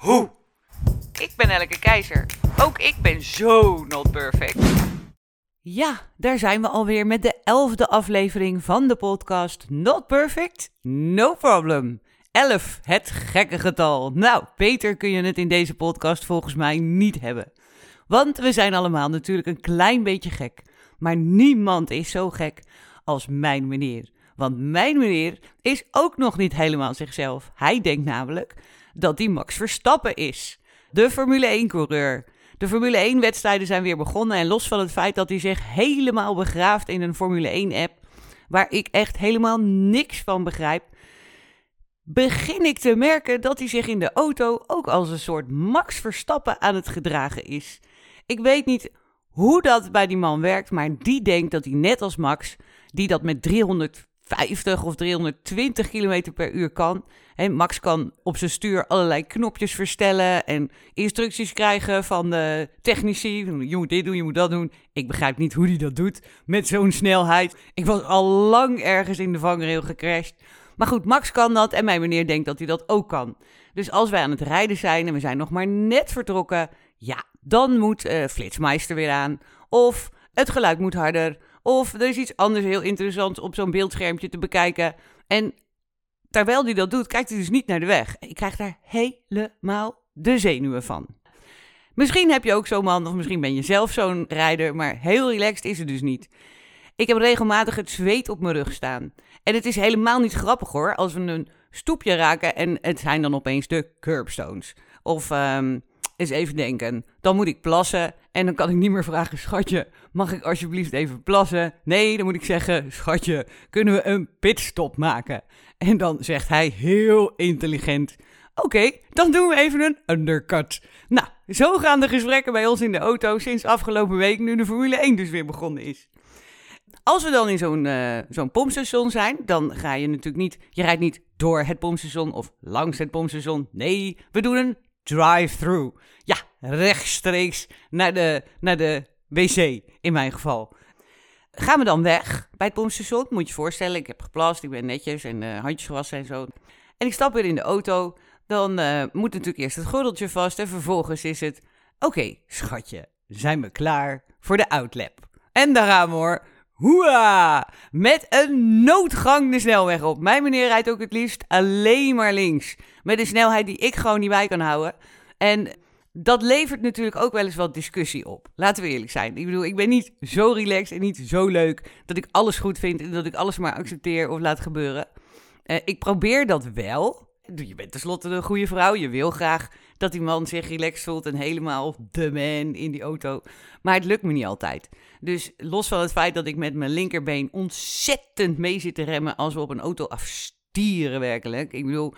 hoe. Ik ben Elke Keizer. Ook ik ben zo not perfect. Ja, daar zijn we alweer met de elfde aflevering van de podcast Not Perfect, No Problem. 11, het gekke getal. Nou, beter kun je het in deze podcast volgens mij niet hebben. Want we zijn allemaal natuurlijk een klein beetje gek. Maar niemand is zo gek als mijn meneer. Want mijn meneer is ook nog niet helemaal zichzelf. Hij denkt namelijk dat hij Max Verstappen is. De Formule 1-coureur. De Formule 1-wedstrijden zijn weer begonnen. En los van het feit dat hij zich helemaal begraaft in een Formule 1-app. Waar ik echt helemaal niks van begrijp. Begin ik te merken dat hij zich in de auto ook als een soort Max Verstappen aan het gedragen is. Ik weet niet hoe dat bij die man werkt, maar die denkt dat hij net als Max, die dat met 350 of 320 km per uur kan. Max kan op zijn stuur allerlei knopjes verstellen en instructies krijgen van de technici. Je moet dit doen, je moet dat doen. Ik begrijp niet hoe hij dat doet met zo'n snelheid. Ik was al lang ergens in de vangrail gecrashed. Maar goed, Max kan dat en mijn meneer denkt dat hij dat ook kan. Dus als wij aan het rijden zijn en we zijn nog maar net vertrokken, ja, dan moet uh, Flitsmeister weer aan. Of het geluid moet harder. Of er is iets anders heel interessants op zo'n beeldschermpje te bekijken. En terwijl hij dat doet, kijkt hij dus niet naar de weg. Ik krijg daar helemaal de zenuwen van. Misschien heb je ook zo'n man, of misschien ben je zelf zo'n rijder, maar heel relaxed is het dus niet. Ik heb regelmatig het zweet op mijn rug staan. En het is helemaal niet grappig hoor, als we een stoepje raken en het zijn dan opeens de curbstones. Of um, eens even denken, dan moet ik plassen en dan kan ik niet meer vragen, schatje, mag ik alsjeblieft even plassen? Nee, dan moet ik zeggen, schatje, kunnen we een pitstop maken? En dan zegt hij heel intelligent, oké, dan doen we even een undercut. Nou, zo gaan de gesprekken bij ons in de auto sinds afgelopen week, nu de Formule 1 dus weer begonnen is. Als we dan in zo'n uh, zo'n zijn, dan ga je natuurlijk niet, je rijdt niet door het pompstation of langs het pompstation. Nee, we doen een drive-through. Ja, rechtstreeks naar de, naar de wc, in mijn geval. Gaan we dan weg bij het pompstation? Moet je je voorstellen, ik heb geplast, ik ben netjes en uh, handjes gewassen en zo. En ik stap weer in de auto. Dan uh, moet natuurlijk eerst het gordeltje vast en vervolgens is het... Oké, schatje, zijn we klaar voor de outlap? En daar gaan we hoor. Hoera! Met een noodgang de snelweg op. Mijn meneer rijdt ook het liefst alleen maar links. Met een snelheid die ik gewoon niet bij kan houden. En dat levert natuurlijk ook wel eens wat discussie op. Laten we eerlijk zijn. Ik bedoel, ik ben niet zo relaxed en niet zo leuk dat ik alles goed vind en dat ik alles maar accepteer of laat gebeuren. Uh, ik probeer dat wel. Je bent tenslotte een goede vrouw. Je wil graag dat die man zich relaxed voelt en helemaal de man in die auto. Maar het lukt me niet altijd. Dus los van het feit dat ik met mijn linkerbeen ontzettend mee zit te remmen als we op een auto afstieren werkelijk. Ik bedoel,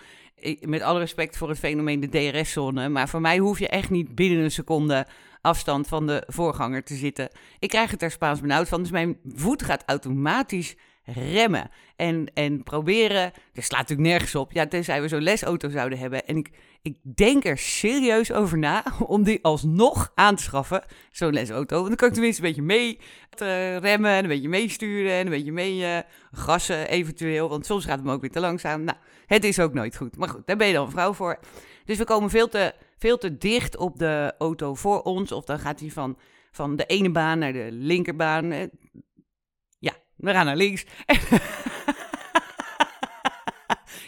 met alle respect voor het fenomeen de DRS-zone, maar voor mij hoef je echt niet binnen een seconde afstand van de voorganger te zitten. Ik krijg het er Spaans benauwd van, dus mijn voet gaat automatisch remmen en, en proberen. Er slaat natuurlijk nergens op. Ja, tenzij we zo'n lesauto zouden hebben. En ik, ik denk er serieus over na om die alsnog aan te schaffen, zo'n lesauto. Want dan kan ik tenminste een beetje mee te remmen en een beetje meesturen en een beetje mee uh, gassen eventueel. Want soms gaat het me ook weer te langzaam. Nou, het is ook nooit goed. Maar goed, daar ben je dan een vrouw voor. Dus we komen veel te, veel te dicht op de auto voor ons. Of dan gaat hij van, van de ene baan naar de linkerbaan. We gaan naar links.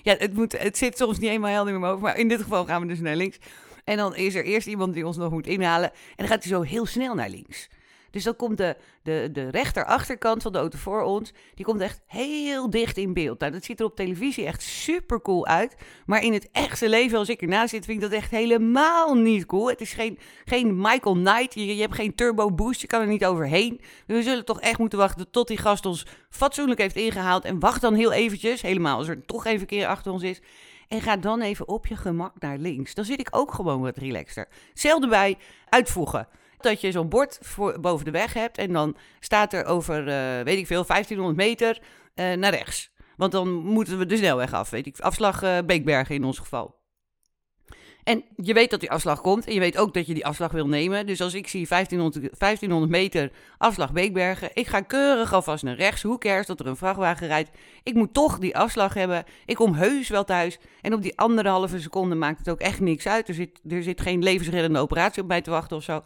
ja, het, moet, het zit soms niet helemaal helder in mijn maar in dit geval gaan we dus naar links. En dan is er eerst iemand die ons nog moet inhalen. En dan gaat hij zo heel snel naar links. Dus dan komt de, de, de rechterachterkant van de auto voor ons, die komt echt heel dicht in beeld. Nou, dat ziet er op televisie echt super cool uit. Maar in het echte leven, als ik ernaast zit, vind ik dat echt helemaal niet cool. Het is geen, geen Michael Knight, je, je hebt geen turbo boost, je kan er niet overheen. We zullen toch echt moeten wachten tot die gast ons fatsoenlijk heeft ingehaald. En wacht dan heel eventjes, helemaal als er toch even een keer achter ons is. En ga dan even op je gemak naar links. Dan zit ik ook gewoon wat relaxter. Hetzelfde bij uitvoegen. Dat je zo'n bord voor, boven de weg hebt en dan staat er over, eh, weet ik veel, 1500 meter eh, naar rechts. Want dan moeten we de snelweg af, weet ik. Afslag uh, Beekbergen in ons geval. En je weet dat die afslag komt en je weet ook dat je die afslag wil nemen. Dus als ik zie 1500, 1500 meter afslag Beekbergen, ik ga keurig alvast naar rechts. Hoe cares dat er een vrachtwagen rijdt? Ik moet toch die afslag hebben. Ik kom heus wel thuis. En op die anderhalve seconde maakt het ook echt niks uit. Er zit, er zit geen levensreddende operatie op mij te wachten of zo.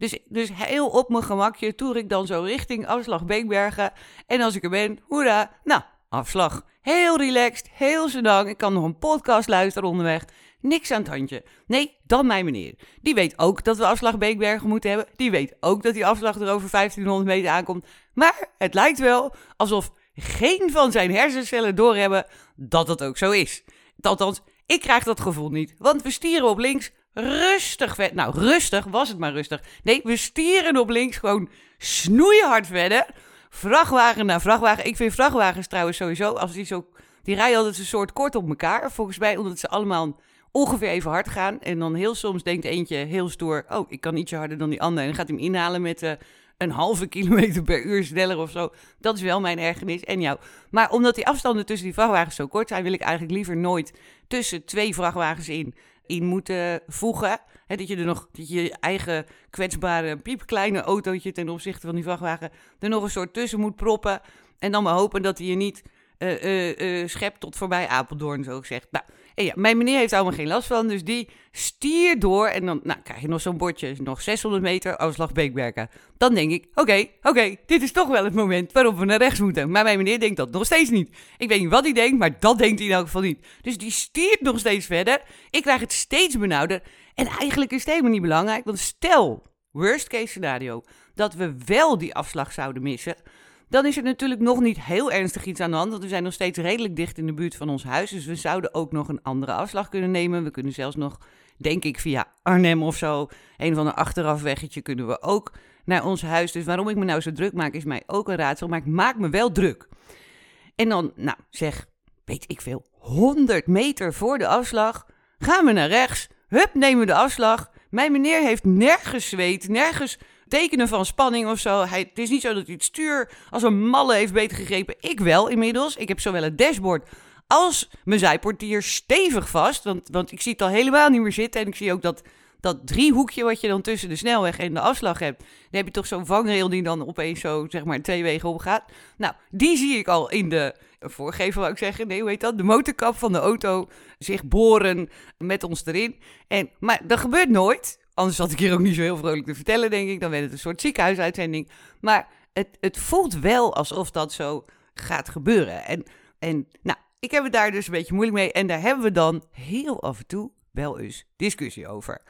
Dus, dus heel op mijn gemakje toer ik dan zo richting afslag Beekbergen. En als ik er ben, hoera, nou, afslag. Heel relaxed, heel sedang. Ik kan nog een podcast luisteren onderweg. Niks aan het handje. Nee, dan mijn meneer. Die weet ook dat we afslag Beekbergen moeten hebben. Die weet ook dat die afslag er over 1500 meter aankomt. Maar het lijkt wel alsof geen van zijn hersencellen doorhebben dat dat ook zo is. Althans, ik krijg dat gevoel niet. Want we stieren op links rustig verder. Nou, rustig was het maar rustig. Nee, we stieren op links gewoon snoeihard verder. Vrachtwagen na vrachtwagen. Ik vind vrachtwagens trouwens sowieso, als die zo... Die rijden altijd een soort kort op elkaar. Volgens mij omdat ze allemaal ongeveer even hard gaan. En dan heel soms denkt eentje heel stoer: Oh, ik kan ietsje harder dan die ander. En dan gaat hij hem inhalen met uh, een halve kilometer per uur sneller of zo. Dat is wel mijn ergernis en jou. Maar omdat die afstanden tussen die vrachtwagens zo kort zijn, wil ik eigenlijk liever nooit tussen twee vrachtwagens in, in moeten voegen. dat je er nog dat je, eigen kwetsbare, piepkleine autootje ten opzichte van die vrachtwagen er nog een soort tussen moet proppen. En dan maar hopen dat hij je niet uh, schept tot voorbij Apeldoorn, zo gezegd. Nou, en ja, mijn meneer heeft allemaal geen last van, dus die stiert door. En dan nou, krijg je nog zo'n bordje, nog 600 meter, afslag Beekberken. Dan denk ik, oké, oké, dit is toch wel het moment waarop we naar rechts moeten. Maar mijn meneer denkt dat nog steeds niet. Ik weet niet wat hij denkt, maar dat denkt hij in elk geval niet. Dus die stiert nog steeds verder. Ik krijg het steeds benauwder. En eigenlijk is het helemaal niet belangrijk, want stel, worst case scenario, dat we wel die afslag zouden missen dan is er natuurlijk nog niet heel ernstig iets aan de hand. Want we zijn nog steeds redelijk dicht in de buurt van ons huis. Dus we zouden ook nog een andere afslag kunnen nemen. We kunnen zelfs nog, denk ik, via Arnhem of zo. Een van de achterafweggetje kunnen we ook naar ons huis. Dus waarom ik me nou zo druk maak, is mij ook een raadsel. Maar ik maak me wel druk. En dan, nou zeg, weet ik veel, 100 meter voor de afslag. Gaan we naar rechts. Hup, nemen we de afslag. Mijn meneer heeft nergens zweet, nergens tekenen van spanning of zo. Hij, het is niet zo dat hij het stuur als een malle heeft beter gegrepen. Ik wel inmiddels. Ik heb zowel het dashboard als mijn zijportier stevig vast. Want, want ik zie het al helemaal niet meer zitten. En ik zie ook dat, dat driehoekje wat je dan tussen de snelweg en de afslag hebt. Dan heb je toch zo'n vangrail die dan opeens zo, zeg maar, twee wegen opgaat. Nou, die zie ik al in de voorgever, wou ik zeggen. Nee, hoe heet dat? De motorkap van de auto zich boren met ons erin. En, maar dat gebeurt nooit. Anders had ik hier ook niet zo heel vrolijk te vertellen, denk ik. Dan werd het een soort ziekenhuisuitzending. Maar het, het voelt wel alsof dat zo gaat gebeuren. En, en nou, ik heb het daar dus een beetje moeilijk mee. En daar hebben we dan heel af en toe wel eens discussie over.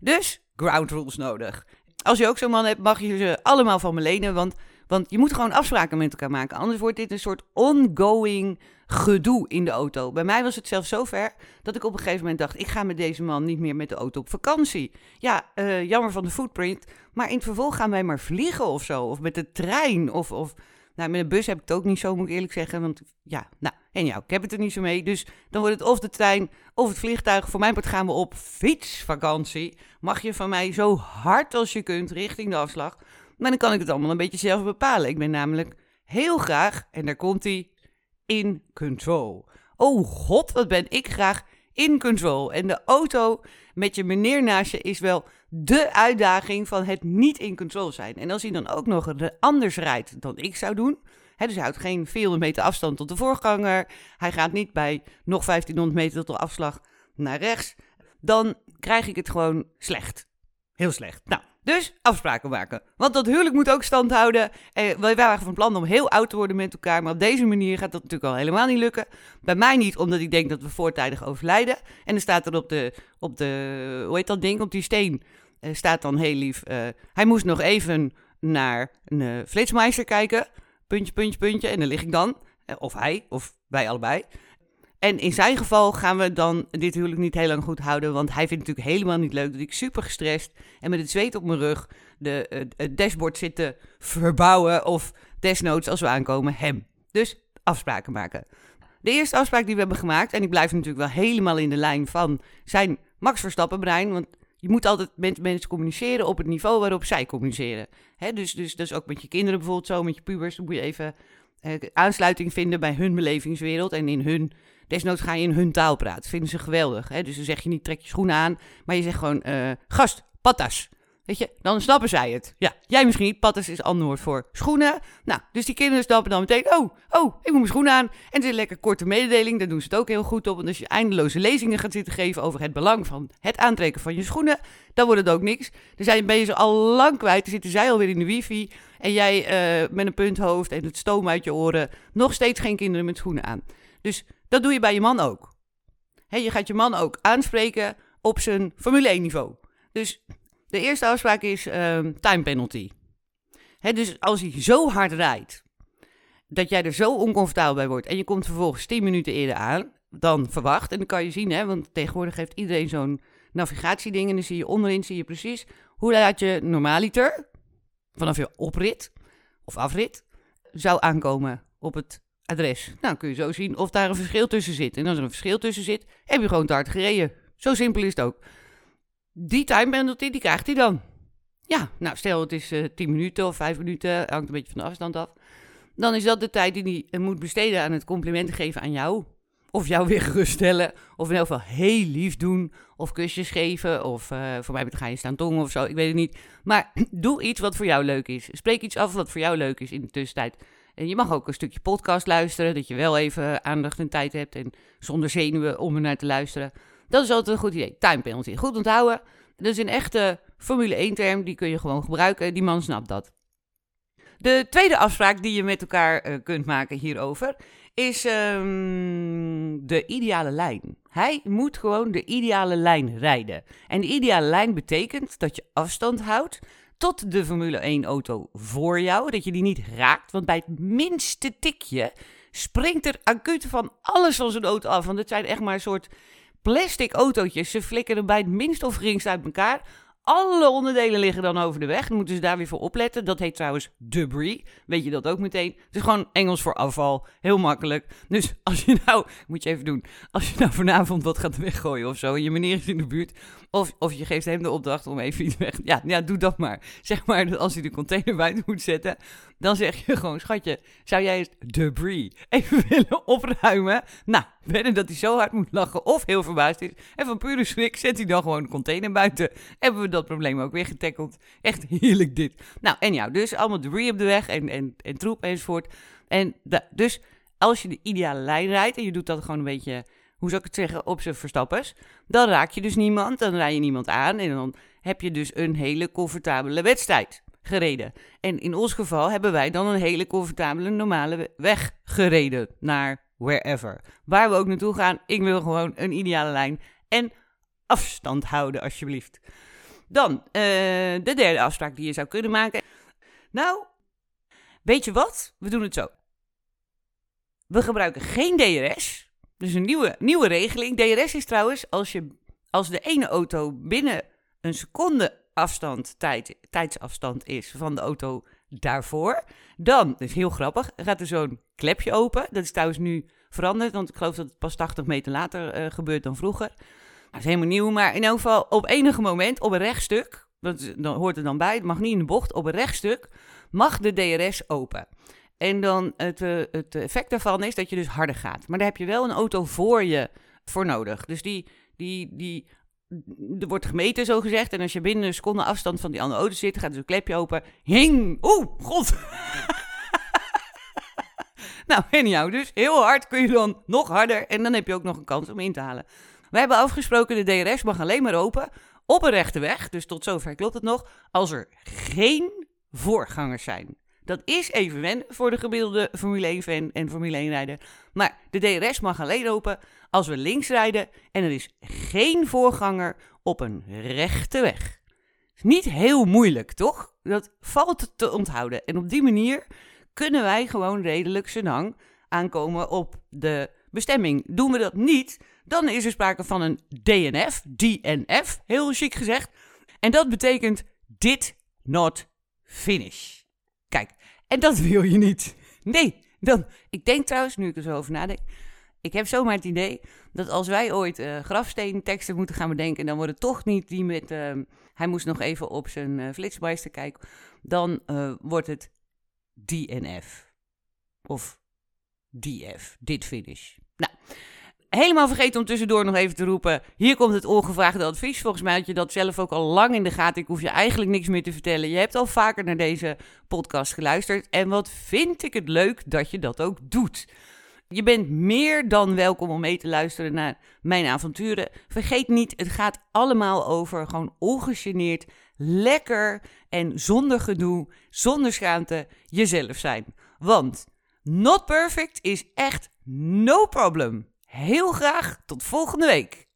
Dus ground rules nodig. Als je ook zo'n man hebt, mag je ze allemaal van me lenen. Want, want je moet gewoon afspraken met elkaar maken. Anders wordt dit een soort ongoing gedoe in de auto. Bij mij was het zelfs zover dat ik op een gegeven moment dacht: ik ga met deze man niet meer met de auto op vakantie. Ja, uh, jammer van de footprint. Maar in het vervolg gaan wij maar vliegen of zo. Of met de trein. Of, of nou, met een bus heb ik het ook niet zo, moet ik eerlijk zeggen. Want ja, nou, en ja, ik heb het er niet zo mee. Dus dan wordt het of de trein of het vliegtuig. Voor mijn part gaan we op fietsvakantie. Mag je van mij zo hard als je kunt richting de afslag. Maar dan kan ik het allemaal een beetje zelf bepalen. Ik ben namelijk heel graag, en daar komt hij, in control. Oh god, wat ben ik graag in control. En de auto met je meneer naast je is wel de uitdaging van het niet in control zijn. En als hij dan ook nog anders rijdt dan ik zou doen. Dus hij houdt geen 400 meter afstand tot de voorganger. Hij gaat niet bij nog 1500 meter tot de afslag naar rechts. Dan krijg ik het gewoon slecht. Heel slecht. Nou, dus afspraken maken. Want dat huwelijk moet ook stand houden. Eh, wij waren van plan om heel oud te worden met elkaar. Maar op deze manier gaat dat natuurlijk al helemaal niet lukken. Bij mij niet, omdat ik denk dat we voortijdig overlijden. En dan staat er op de, op de hoe heet dat ding, op die steen, uh, staat dan heel lief. Uh, hij moest nog even naar een flitsmeister kijken. Puntje, puntje, puntje. En dan lig ik dan. of hij, of wij allebei. En in zijn geval gaan we dan dit huwelijk niet heel lang goed houden. Want hij vindt het natuurlijk helemaal niet leuk dat ik super gestrest en met het zweet op mijn rug de, het dashboard zit te verbouwen. Of desnoods als we aankomen hem. Dus afspraken maken. De eerste afspraak die we hebben gemaakt, en ik blijf natuurlijk wel helemaal in de lijn van zijn Max Verstappen brein, want je moet altijd met mensen communiceren op het niveau waarop zij communiceren. Hè, dus, dus, dus ook met je kinderen bijvoorbeeld zo, met je pubers, dan moet je even eh, aansluiting vinden bij hun belevingswereld en in hun... Desnoods ga je in hun taal praten. Vinden ze geweldig. Hè? Dus dan zeg je niet trek je schoenen aan, maar je zegt gewoon eh, gast, patas. Weet je, dan snappen zij het. Ja, jij misschien niet. Patas is ander woord voor schoenen. Nou, dus die kinderen snappen dan meteen, oh, oh, ik moet mijn schoenen aan. En het is een lekker korte mededeling, daar doen ze het ook heel goed op. Want als je eindeloze lezingen gaat zitten geven over het belang van het aantrekken van je schoenen, dan wordt het ook niks. Dan zijn, ben je ze al lang kwijt, dan zitten zij alweer in de wifi. En jij uh, met een punthoofd en het stoom uit je oren, nog steeds geen kinderen met schoenen aan. Dus dat doe je bij je man ook. Je gaat je man ook aanspreken op zijn Formule 1 niveau. Dus de eerste afspraak is um, time penalty. Dus als hij zo hard rijdt, dat jij er zo oncomfortabel bij wordt en je komt vervolgens 10 minuten eerder aan dan verwacht. En dan kan je zien, hè, want tegenwoordig heeft iedereen zo'n navigatieding en dan zie je onderin zie je precies hoe laat je normaaliter vanaf je oprit of afrit zou aankomen op het adres. Nou, kun je zo zien of daar een verschil tussen zit. En als er een verschil tussen zit, heb je gewoon te hard gereden. Zo simpel is het ook. Die time penalty, die krijgt hij dan. Ja, nou stel het is uh, eh, 10 minuten of 5 minuten, hangt een beetje van de afstand af. Dan is dat de tijd die hij eh, moet besteden aan het complimenten geven aan jou. Of jou weer geruststellen. Of in elk geval heel lief doen. Of kusjes geven. Of uh, voor mij ga je staan tongen of zo. Ik weet het niet. Maar doe iets wat voor jou leuk is. Spreek iets af wat voor jou leuk is in de tussentijd. En je mag ook een stukje podcast luisteren. Dat je wel even aandacht en tijd hebt. En zonder zenuwen om er naar te luisteren. Dat is altijd een goed idee. Time penalty. Goed onthouden. Dat is een echte Formule 1-term. Die kun je gewoon gebruiken. Die man snapt dat. De tweede afspraak die je met elkaar uh, kunt maken hierover is um, de ideale lijn. Hij moet gewoon de ideale lijn rijden. En de ideale lijn betekent dat je afstand houdt tot de Formule 1-auto voor jou. Dat je die niet raakt, want bij het minste tikje springt er acuut van alles van zo'n auto af. Want het zijn echt maar een soort plastic autootjes. Ze flikkeren bij het minst of geringst uit elkaar. Alle onderdelen liggen dan over de weg. Dan moeten ze daar weer voor opletten. Dat heet trouwens debris. Weet je dat ook meteen? Het is gewoon Engels voor afval. Heel makkelijk. Dus als je nou, moet je even doen. Als je nou vanavond wat gaat weggooien of zo. En je meneer is in de buurt. Of, of je geeft hem de opdracht om even iets weg. Ja, ja, doe dat maar. Zeg maar dat als hij de container buiten moet zetten. Dan zeg je gewoon, schatje, zou jij eens debris even willen opruimen? Nou, wedden dat hij zo hard moet lachen of heel verbaasd is. En van pure schrik zet hij dan gewoon de container buiten. Hebben we dat probleem ook weer getackeld. Echt heerlijk dit. Nou, en ja, dus allemaal debris op de weg en, en, en troep enzovoort. En dus als je de ideale lijn rijdt en je doet dat gewoon een beetje, hoe zou ik het zeggen, op zijn verstappers. Dan raak je dus niemand, dan rij je niemand aan en dan heb je dus een hele comfortabele wedstrijd gereden. En in ons geval hebben wij dan een hele comfortabele normale weg gereden naar wherever. Waar we ook naartoe gaan, ik wil gewoon een ideale lijn en afstand houden alsjeblieft. Dan uh, de derde afspraak die je zou kunnen maken. Nou, weet je wat? We doen het zo. We gebruiken geen DRS. Dus een nieuwe, nieuwe regeling. DRS is trouwens als, je, als de ene auto binnen een seconde afstand, tijd, tijdsafstand is van de auto daarvoor. Dan, is heel grappig, gaat er zo'n klepje open. Dat is trouwens nu veranderd, want ik geloof dat het pas 80 meter later uh, gebeurt dan vroeger. Dat is helemaal nieuw, maar in elk geval op enige moment op een rechtstuk, dat dan hoort er dan bij, het mag niet in de bocht, op een rechtstuk mag de DRS open. En dan het, uh, het effect daarvan is dat je dus harder gaat. Maar daar heb je wel een auto voor je voor nodig. Dus die, die, die er wordt gemeten, zo gezegd. En als je binnen een seconde afstand van die andere auto zit, gaat er een klepje open. Hing! Oeh, god! nou, jou dus. Heel hard kun je dan nog harder. En dan heb je ook nog een kans om in te halen. We hebben afgesproken, de DRS mag alleen maar open op een rechte weg. Dus tot zover klopt het nog. Als er geen voorgangers zijn. Dat is even wennen voor de gemiddelde Formule 1-fan en Formule 1-rijder. Maar de DRS mag alleen open als we links rijden en er is geen voorganger op een rechte weg. Niet heel moeilijk, toch? Dat valt te onthouden. En op die manier kunnen wij gewoon redelijk senang aankomen op de bestemming. Doen we dat niet, dan is er sprake van een DNF, DNF, heel chic gezegd. En dat betekent did not finish. Kijk, en dat wil je niet. Nee, dan, ik denk trouwens, nu ik er zo over nadenk, Ik heb zomaar het idee dat als wij ooit uh, grafsteenteksten moeten gaan bedenken, dan wordt het toch niet die met. Uh, hij moest nog even op zijn uh, flitsmeister kijken. Dan wordt het DNF. Of DF, dit finish. Nou, helemaal vergeten om tussendoor nog even te roepen. Hier komt het ongevraagde advies. Volgens mij had je dat zelf ook al lang in de gaten. Ik hoef je eigenlijk niks meer te vertellen. Je hebt al vaker naar deze podcast geluisterd. En wat vind ik het leuk dat je dat ook doet. Je bent meer dan welkom om mee te luisteren naar mijn avonturen. Vergeet niet, het gaat allemaal over gewoon ongegeneerd, lekker en zonder gedoe, zonder schaamte jezelf zijn. Want not perfect is echt no problem. Heel graag tot volgende week.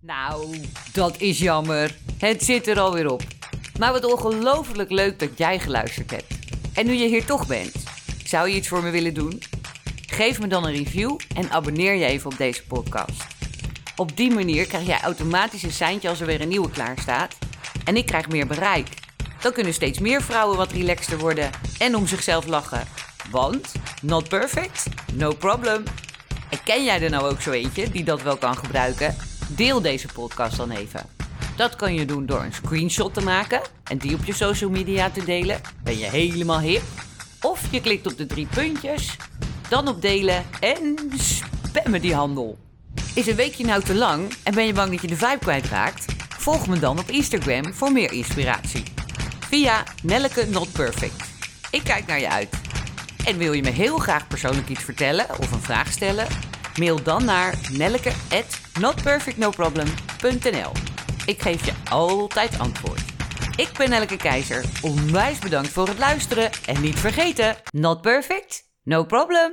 Nou, dat is jammer. Het zit er alweer op. Maar wat ongelooflijk leuk dat jij geluisterd hebt. En nu je hier toch bent, zou je iets voor me willen doen? Geef me dan een review en abonneer je even op deze podcast. Op die manier krijg jij automatisch een seintje als er weer een nieuwe klaar staat. En ik krijg meer bereik. Dan kunnen steeds meer vrouwen wat relaxter worden en om zichzelf lachen. Want, not perfect, no problem. En ken jij er nou ook zo eentje die dat wel kan gebruiken? Deel deze podcast dan even. Dat kan je doen door een screenshot te maken en die op je social media te delen. Ben je helemaal hip? Of je klikt op de drie puntjes, dan op delen en spammen die handel. Is een weekje nou te lang en ben je bang dat je de vibe kwijtraakt? Volg me dan op Instagram voor meer inspiratie. Via Nelleke Not Perfect. Ik kijk naar je uit. En wil je me heel graag persoonlijk iets vertellen of een vraag stellen? Mail dan naar nelleke@notperfectnoproblem.nl. Ik geef je altijd antwoord. Ik ben Nelleke Keizer. Onwijs bedankt voor het luisteren en niet vergeten: not perfect, no problem.